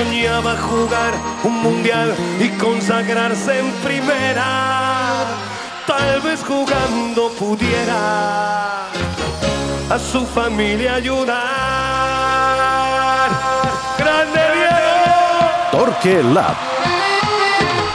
soñaba jugar un mundial y consagrarse en primera. Tal vez jugando pudiera a su familia ayudar. ¡Grande Diego! Torque Lab.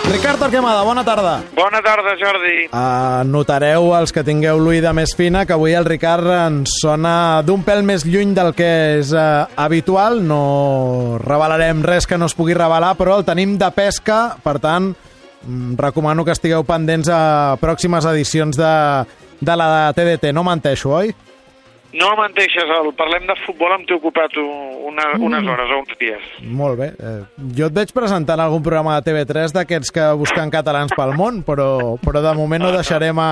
Ricard Torquemada, bona tarda. Bona tarda, Jordi. Uh, notareu, els que tingueu l'oïda més fina, que avui el Ricard ens sona d'un pèl més lluny del que és uh, habitual. No revelarem res que no es pugui revelar, però el tenim de pesca, per tant, mm, recomano que estigueu pendents a pròximes edicions de, de la TDT. No menteixo, oi? No menteixes, el parlem de futbol amb t'he ocupat una, unes hores o uns dies. Molt bé. Eh, jo et veig presentant algun programa de TV3 d'aquests que busquen catalans pel món, però, però de moment no deixarem a,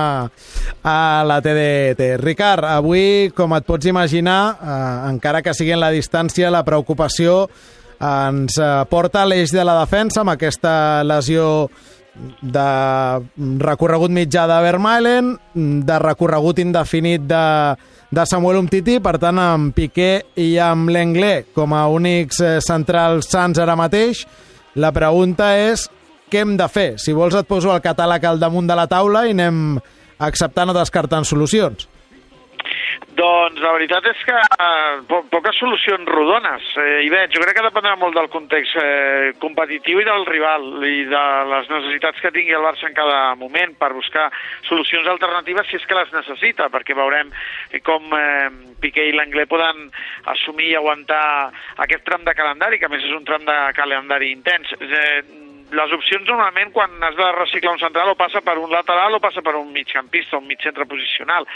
a la TDT. Ricard, avui, com et pots imaginar, eh, encara que sigui en la distància, la preocupació ens eh, porta a l'eix de la defensa amb aquesta lesió de recorregut mitjà de Vermaelen, de recorregut indefinit de de Samuel Umtiti, per tant amb Piqué i amb l'Englé com a únics eh, centrals sants ara mateix. La pregunta és què hem de fer? Si vols et poso el catàleg al damunt de la taula i anem acceptant o descartant solucions. Doncs la veritat és que po poques solucions rodones eh, hi veig. Jo crec que dependrà molt del context eh, competitiu i del rival i de les necessitats que tingui el Barça en cada moment per buscar solucions alternatives si és que les necessita, perquè veurem com eh, Piqué i l'Anglè poden assumir i aguantar aquest tram de calendari, que a més és un tram de calendari intens. Eh, les opcions normalment quan has de reciclar un central o passa per un lateral o passa per un migcampista, un mig centre posicional.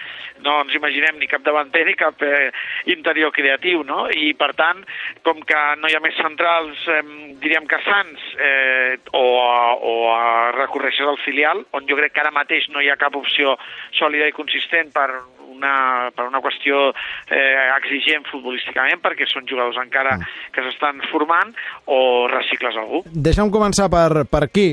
No ens imaginem ni cap davanter ni cap eh, interior creatiu, no? I per tant, com que no hi ha més centrals, eh, diríem que Sants, eh, o, o recorreixes al filial, on jo crec que ara mateix no hi ha cap opció sòlida i consistent per una, per una qüestió eh, exigent futbolísticament, perquè són jugadors encara mm. que s'estan formant, o recicles algú. Deixa'm començar per, per aquí.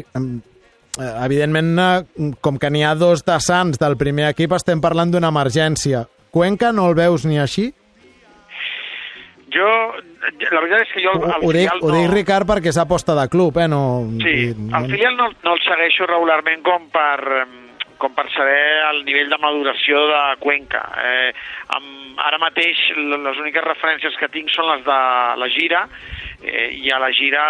Eh, evidentment, eh, com que n'hi ha dos de Sants del primer equip, estem parlant d'una emergència. Cuenca no el veus ni així? Jo, la veritat és que jo... El, ho, dic, no... ho dic, Ricard, perquè és aposta de club, eh? No, sí, el filial no, no el segueixo regularment com per com per saber el nivell de maduració de Cuenca. Eh, amb, ara mateix les úniques referències que tinc són les de la gira, eh, i a la gira,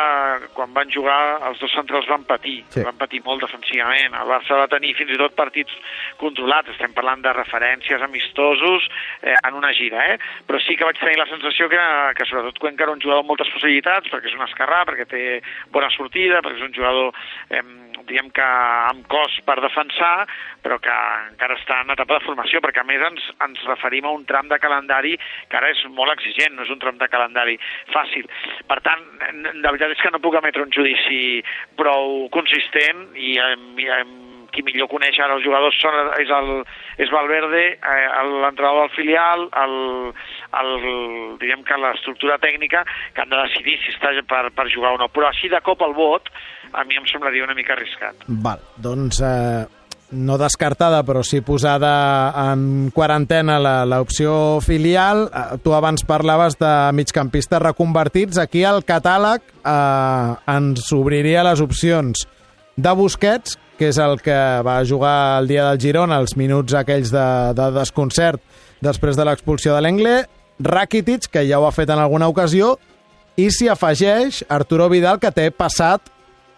quan van jugar, els dos centrals van patir, sí. van patir molt defensivament. El Barça va tenir fins i tot partits controlats, estem parlant de referències amistosos eh, en una gira, eh? però sí que vaig tenir la sensació que, que sobretot Cuenca era un jugador amb moltes possibilitats, perquè és un esquerrà, perquè té bona sortida, perquè és un jugador eh, diguem que amb cos per defensar, però que encara està en etapa de formació, perquè a més ens, ens referim a un tram de calendari que ara és molt exigent, no és un tram de calendari fàcil. Per tant, la veritat és que no puc emetre un judici prou consistent i, i, i qui millor coneix ara els jugadors són, és, el, és Valverde, eh, l'entrenador del filial, el, el, diguem que l'estructura tècnica, que han de decidir si està per, per jugar o no. Però així de cop al vot, a mi em semblaria una mica arriscat. Val, doncs eh, no descartada, però sí posada en quarantena l'opció filial. Eh, tu abans parlaves de migcampistes reconvertits. Aquí el catàleg eh, ens obriria les opcions de Busquets, que és el que va jugar el dia del Girona, els minuts aquells de, de desconcert després de l'expulsió de l'Engle, Rakitic, que ja ho ha fet en alguna ocasió, i s'hi afegeix Arturo Vidal, que té passat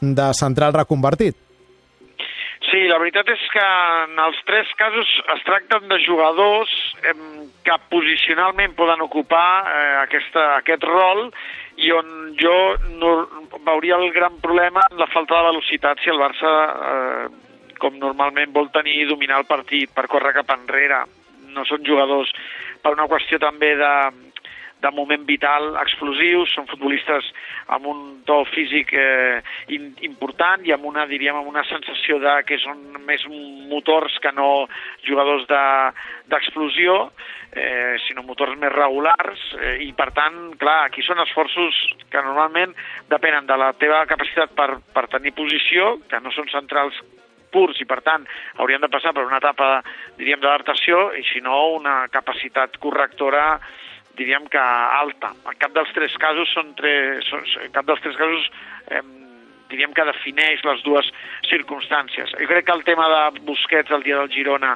de central reconvertit. Sí, la veritat és que en els tres casos es tracten de jugadors que posicionalment poden ocupar eh, aquesta, aquest rol i on jo no, veuria el gran problema en la falta de velocitat si el Barça, eh, com normalment vol tenir, dominar el partit per córrer cap enrere. No són jugadors per una qüestió també de, de moment vital explosius, són futbolistes amb un to físic eh, in, important i amb una, diríem, amb una sensació de que són més motors que no jugadors d'explosió, de, eh, sinó motors més regulars eh, i per tant, clar, aquí són esforços que normalment depenen de la teva capacitat per, per tenir posició, que no són centrals purs i per tant haurien de passar per una etapa diríem d'adaptació i si no una capacitat correctora diríem que alta. En cap dels tres casos són tres, són, cap dels tres casos eh, diríem que defineix les dues circumstàncies. Jo crec que el tema de Busquets el dia del Girona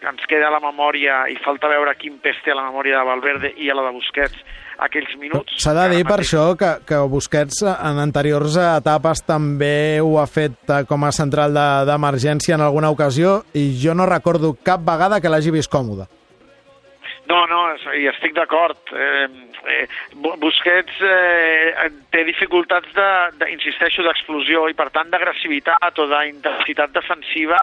ens queda a la memòria i falta veure quin pes té a la memòria de Valverde i a la de Busquets aquells minuts. S'ha de dir per això que, que Busquets en anteriors etapes també ho ha fet eh, com a central d'emergència de, en alguna ocasió i jo no recordo cap vegada que l'hagi vist còmode. No, no, hi estic d'acord. Eh, eh, Busquets eh, té dificultats, de, de, insisteixo, d'explosió i, per tant, d'agressivitat o d'intensitat defensiva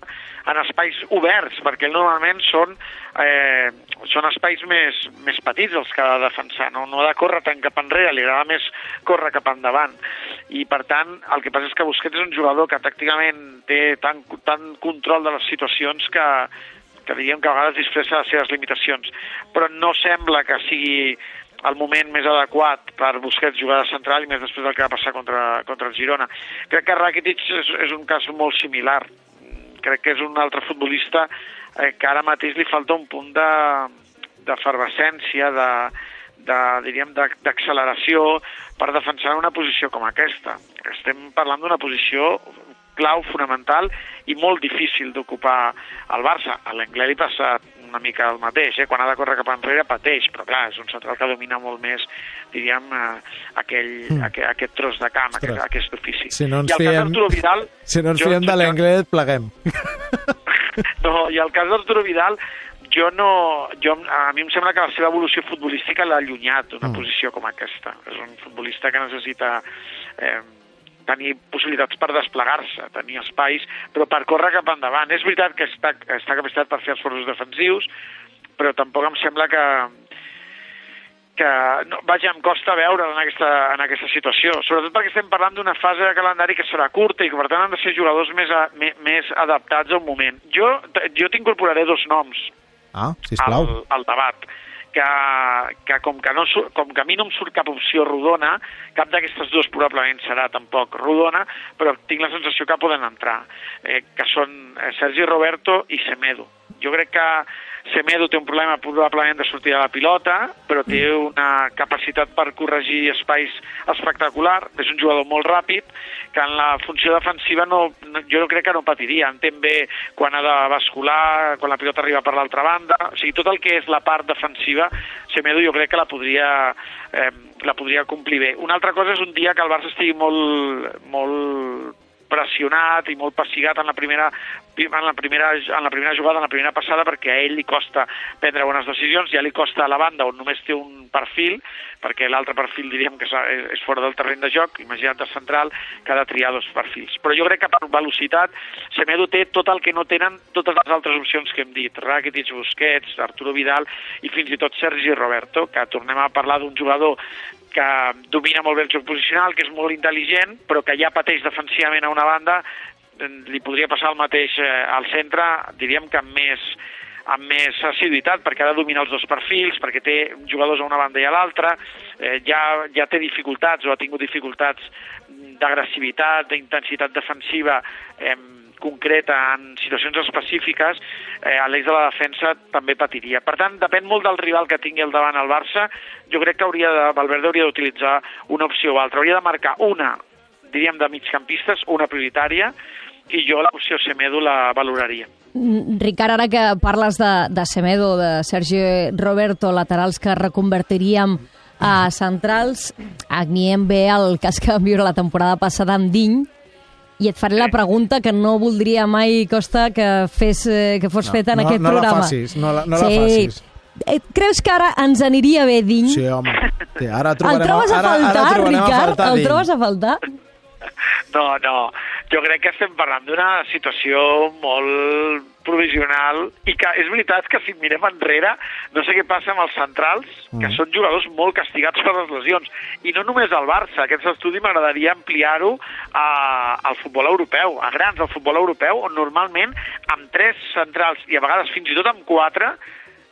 en espais oberts, perquè normalment són, eh, són espais més, més petits els que ha de defensar, no, no ha de córrer tant cap enrere, li agrada més córrer cap endavant. I, per tant, el que passa és que Busquets és un jugador que tàcticament té tant, tant control de les situacions que, que diríem que a vegades disfressa les seves limitacions, però no sembla que sigui el moment més adequat per Busquets jugar de central i més després del que va passar contra, contra el Girona. Crec que Rakitic és, és un cas molt similar. Crec que és un altre futbolista eh, que ara mateix li falta un punt d'efervescència, de, de, diríem, d'acceleració per defensar una posició com aquesta. Estem parlant d'una posició clau, fonamental i molt difícil d'ocupar el Barça. A l'Anglès li passa una mica el mateix, eh? quan ha de córrer cap enrere pateix, però clar, és un central que domina molt més, diríem, eh, aquell, mm. aquest, aquest tros de camp, aquest, aquest ofici. Si no ens I el fiem, cas Vidal... Si no ens jo, fiem de l'Anglès, pleguem. no, i el cas d'Arturo Vidal, jo no... Jo, a mi em sembla que la seva evolució futbolística l'ha allunyat d'una mm. posició com aquesta. És un futbolista que necessita eh, tenir possibilitats per desplegar-se, tenir espais, però per córrer cap endavant. És veritat que està, està capacitat per fer esforços defensius, però tampoc em sembla que, que no, vaja, em costa veure en aquesta, en aquesta situació, sobretot perquè estem parlant d'una fase de calendari que serà curta i que per tant han de ser jugadors més, a, més adaptats al moment. Jo, jo t'incorporaré dos noms ah, sisplau. al, al debat que, que, com, que no, com que a mi no em surt cap opció rodona, cap d'aquestes dues probablement serà tampoc rodona, però tinc la sensació que poden entrar, eh, que són eh, Sergi Roberto i Semedo. Jo crec que Semedo té un problema probablement de sortir de la pilota, però té mm. una capacitat per corregir espais espectacular. És un jugador molt ràpid, que en la funció defensiva no, jo no crec que no patiria. Entén bé quan ha de bascular, quan la pilota arriba per l'altra banda. O sigui, tot el que és la part defensiva, Semedo jo crec que la podria, eh, la podria complir bé. Una altra cosa és un dia que el Barça estigui molt, molt pressionat i molt passigat en la primera en la primera, en la primera jugada, en la primera passada, perquè a ell li costa prendre bones decisions, ja li costa a la banda on només té un perfil, perquè l'altre perfil diríem que és fora del terreny de joc, imagina't de central, que ha de triar dos perfils. Però jo crec que per velocitat Semedo té tot el que no tenen totes les altres opcions que hem dit, Rakitic, Busquets, Arturo Vidal i fins i tot Sergi Roberto, que tornem a parlar d'un jugador que domina molt bé el joc posicional, que és molt intel·ligent, però que ja pateix defensivament a una banda, li podria passar el mateix eh, al centre, diríem que amb més, amb més assiduïtat, perquè ha de dominar els dos perfils, perquè té jugadors a una banda i a l'altra, eh, ja, ja té dificultats o ha tingut dificultats d'agressivitat, d'intensitat defensiva, eh, concreta en situacions específiques, eh, a l'eix de la defensa també patiria. Per tant, depèn molt del rival que tingui al davant el Barça. Jo crec que hauria de, Valverde hauria d'utilitzar una opció o altra. Hauria de marcar una, diríem, de migcampistes, una prioritària, i jo l'opció Semedo la valoraria. Mm, Ricard, ara que parles de, de Semedo, de Sergi Roberto, laterals que reconvertiríem a centrals, a mi ve el cas que vam viure la temporada passada amb Diny, i et faré la pregunta que no voldria mai, Costa, que, fes, eh, que fos no, feta en no, aquest no programa. La facis, no la, no sí. la facis. Eh, creus que ara ens aniria bé dins? Sí, home. Sí, ara trobarem, el trobes a faltar, ara, ara Ricard? A faltar el trobes a faltar? No, no. Jo crec que estem parlant d'una situació molt provisional i que és veritat que si mirem enrere no sé què passa amb els centrals, que mm. són jugadors molt castigats per les lesions. I no només al Barça, aquest estudi m'agradaria ampliar-ho al futbol europeu, a grans del futbol europeu, on normalment amb tres centrals i a vegades fins i tot amb quatre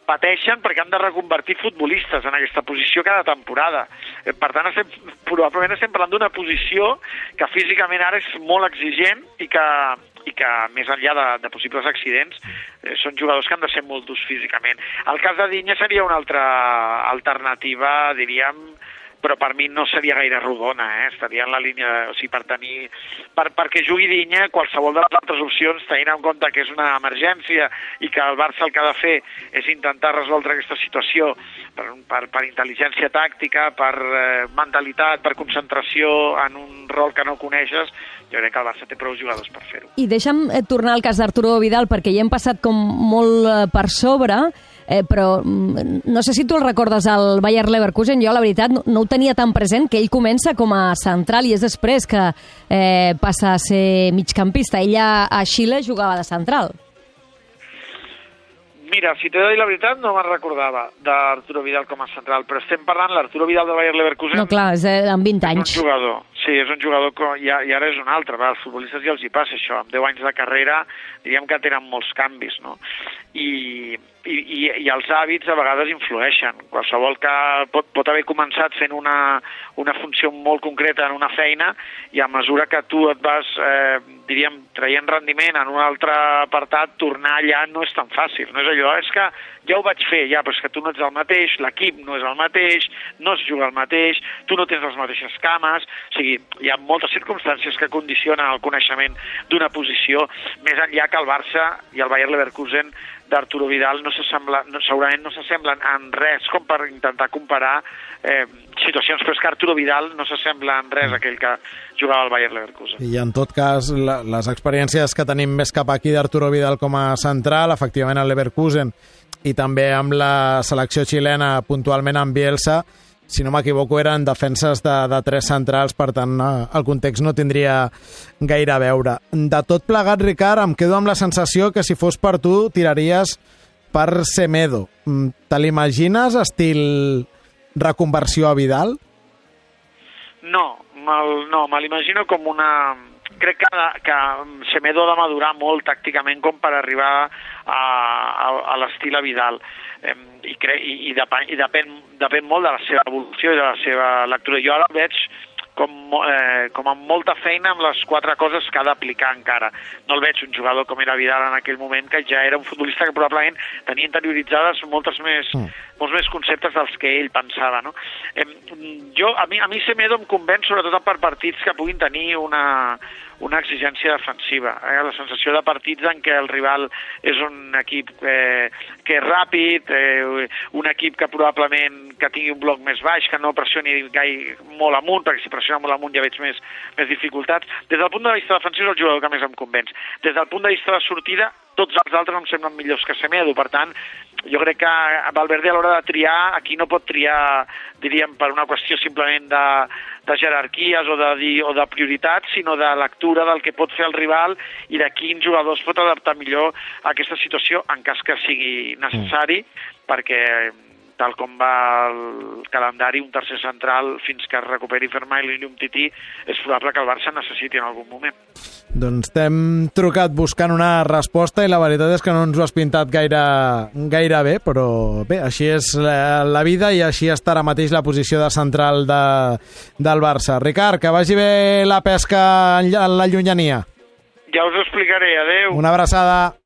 pateixen perquè han de reconvertir futbolistes en aquesta posició cada temporada. Eh, per tant, estem, probablement estem parlant d'una posició que físicament ara és molt exigent i que i que més enllà de, de possibles accidents eh, són jugadors que han de ser molt durs físicament. El cas de Dinya seria una altra alternativa, diríem, però per mi no seria gaire rodona, eh? estaria en la línia, o sigui, per tenir, per, perquè jugui Dinya, qualsevol de les altres opcions, tenint en compte que és una emergència i que el Barça el que ha de fer és intentar resoldre aquesta situació per, per, per intel·ligència tàctica, per eh, mentalitat, per concentració en un rol que no coneixes, jo crec que el Barça té prou jugadors per fer-ho. I deixa'm eh, tornar al cas d'Arturo Vidal, perquè ja hem passat com molt eh, per sobre, eh, però mm, no sé si tu el recordes al Bayer Leverkusen, jo la veritat no, no ho tenia tan present, que ell comença com a central i és després que eh, passa a ser migcampista. Ella a Xile jugava de central. Mira, si de dir la veritat, no me'n recordava d'Arturo Vidal com a central, però estem parlant l'Arturo Vidal de Bayer Leverkusen... No, clar, és eh, amb 20 anys. És un jugador, sí, és un jugador que i, i ara és un altre, va, als futbolistes ja els hi passa això, amb 10 anys de carrera diríem que tenen molts canvis, no? I, i, i, els hàbits a vegades influeixen. Qualsevol que pot, pot haver començat fent una, una funció molt concreta en una feina i a mesura que tu et vas, eh, diríem, traient rendiment en un altre apartat, tornar allà no és tan fàcil. No és allò, és que ja ho vaig fer, ja, però és que tu no ets el mateix, l'equip no és el mateix, no es juga el mateix, tu no tens les mateixes cames, o sigui, hi ha moltes circumstàncies que condicionen el coneixement d'una posició, més enllà que el Barça i el Bayer Leverkusen d'Arturo Vidal no s'assembla, no, segurament no s'assemblen en res com per intentar comparar eh, situacions, però és que Arturo Vidal no s'assembla en res a aquell que jugava al Bayer Leverkusen. I en tot cas, la, les experiències que tenim més cap aquí d'Arturo Vidal com a central, efectivament al Leverkusen, i també amb la selecció xilena puntualment amb Bielsa, si no m'equivoco, eren defenses de, de tres centrals, per tant, el context no tindria gaire a veure. De tot plegat, Ricard, em quedo amb la sensació que si fos per tu, tiraries per Semedo. Mm, te l'imagines estil reconversió a Vidal? No, mal, no, me l'imagino com una... Crec que, que Semedo ha de madurar molt tàcticament com per arribar a, a, a l'estil a Vidal i, cre i, i, depèn, i depèn, depèn molt de la seva evolució i de la seva lectura. Jo ara veig com, eh, com amb molta feina amb les quatre coses que ha d'aplicar encara. No el veig un jugador com era Vidal en aquell moment, que ja era un futbolista que probablement tenia interioritzades moltes més, mm. molts més conceptes dels que ell pensava. No? Eh, jo, a mi, a mi Semedo em convenç sobretot per partits que puguin tenir una, una exigència defensiva. Eh? La sensació de partits en què el rival és un equip eh, que és ràpid, eh, un equip que probablement que tingui un bloc més baix, que no pressioni gaire molt amunt, perquè si pressiona molt amunt ja veig més, més dificultats. Des del punt de vista defensiu és el jugador que més em convenç. Des del punt de vista de sortida, tots els altres em semblen millors que Semedo, per tant, jo crec que Valverde a l'hora de triar, aquí no pot triar, diríem, per una qüestió simplement de, de jerarquies o de, o de prioritats, sinó de lectura del que pot fer el rival i de quin jugador es pot adaptar millor a aquesta situació en cas que sigui necessari, perquè tal com va el calendari, un tercer central fins que es recuperi Fermai i Tití, és probable que el Barça necessiti en algun moment. Doncs t'hem trucat buscant una resposta i la veritat és que no ens ho has pintat gaire, gaire bé, però bé, així és la, la vida i així està ara mateix la posició de central de, del Barça. Ricard, que vagi bé la pesca en la llunyania. Ja us ho explicaré, adeu. Una abraçada.